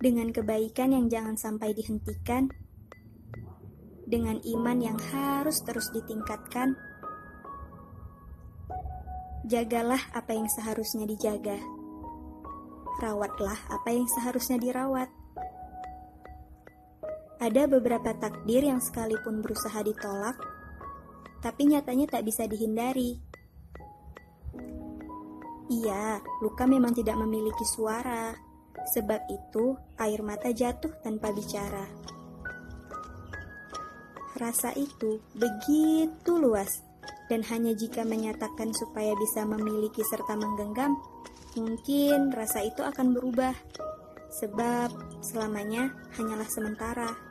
dengan kebaikan yang jangan sampai dihentikan, dengan iman yang harus terus ditingkatkan. Jagalah apa yang seharusnya dijaga, rawatlah apa yang seharusnya dirawat. Ada beberapa takdir yang sekalipun berusaha ditolak, tapi nyatanya tak bisa dihindari. Iya, luka memang tidak memiliki suara Sebab itu, air mata jatuh tanpa bicara. Rasa itu begitu luas, dan hanya jika menyatakan supaya bisa memiliki serta menggenggam, mungkin rasa itu akan berubah. Sebab selamanya hanyalah sementara.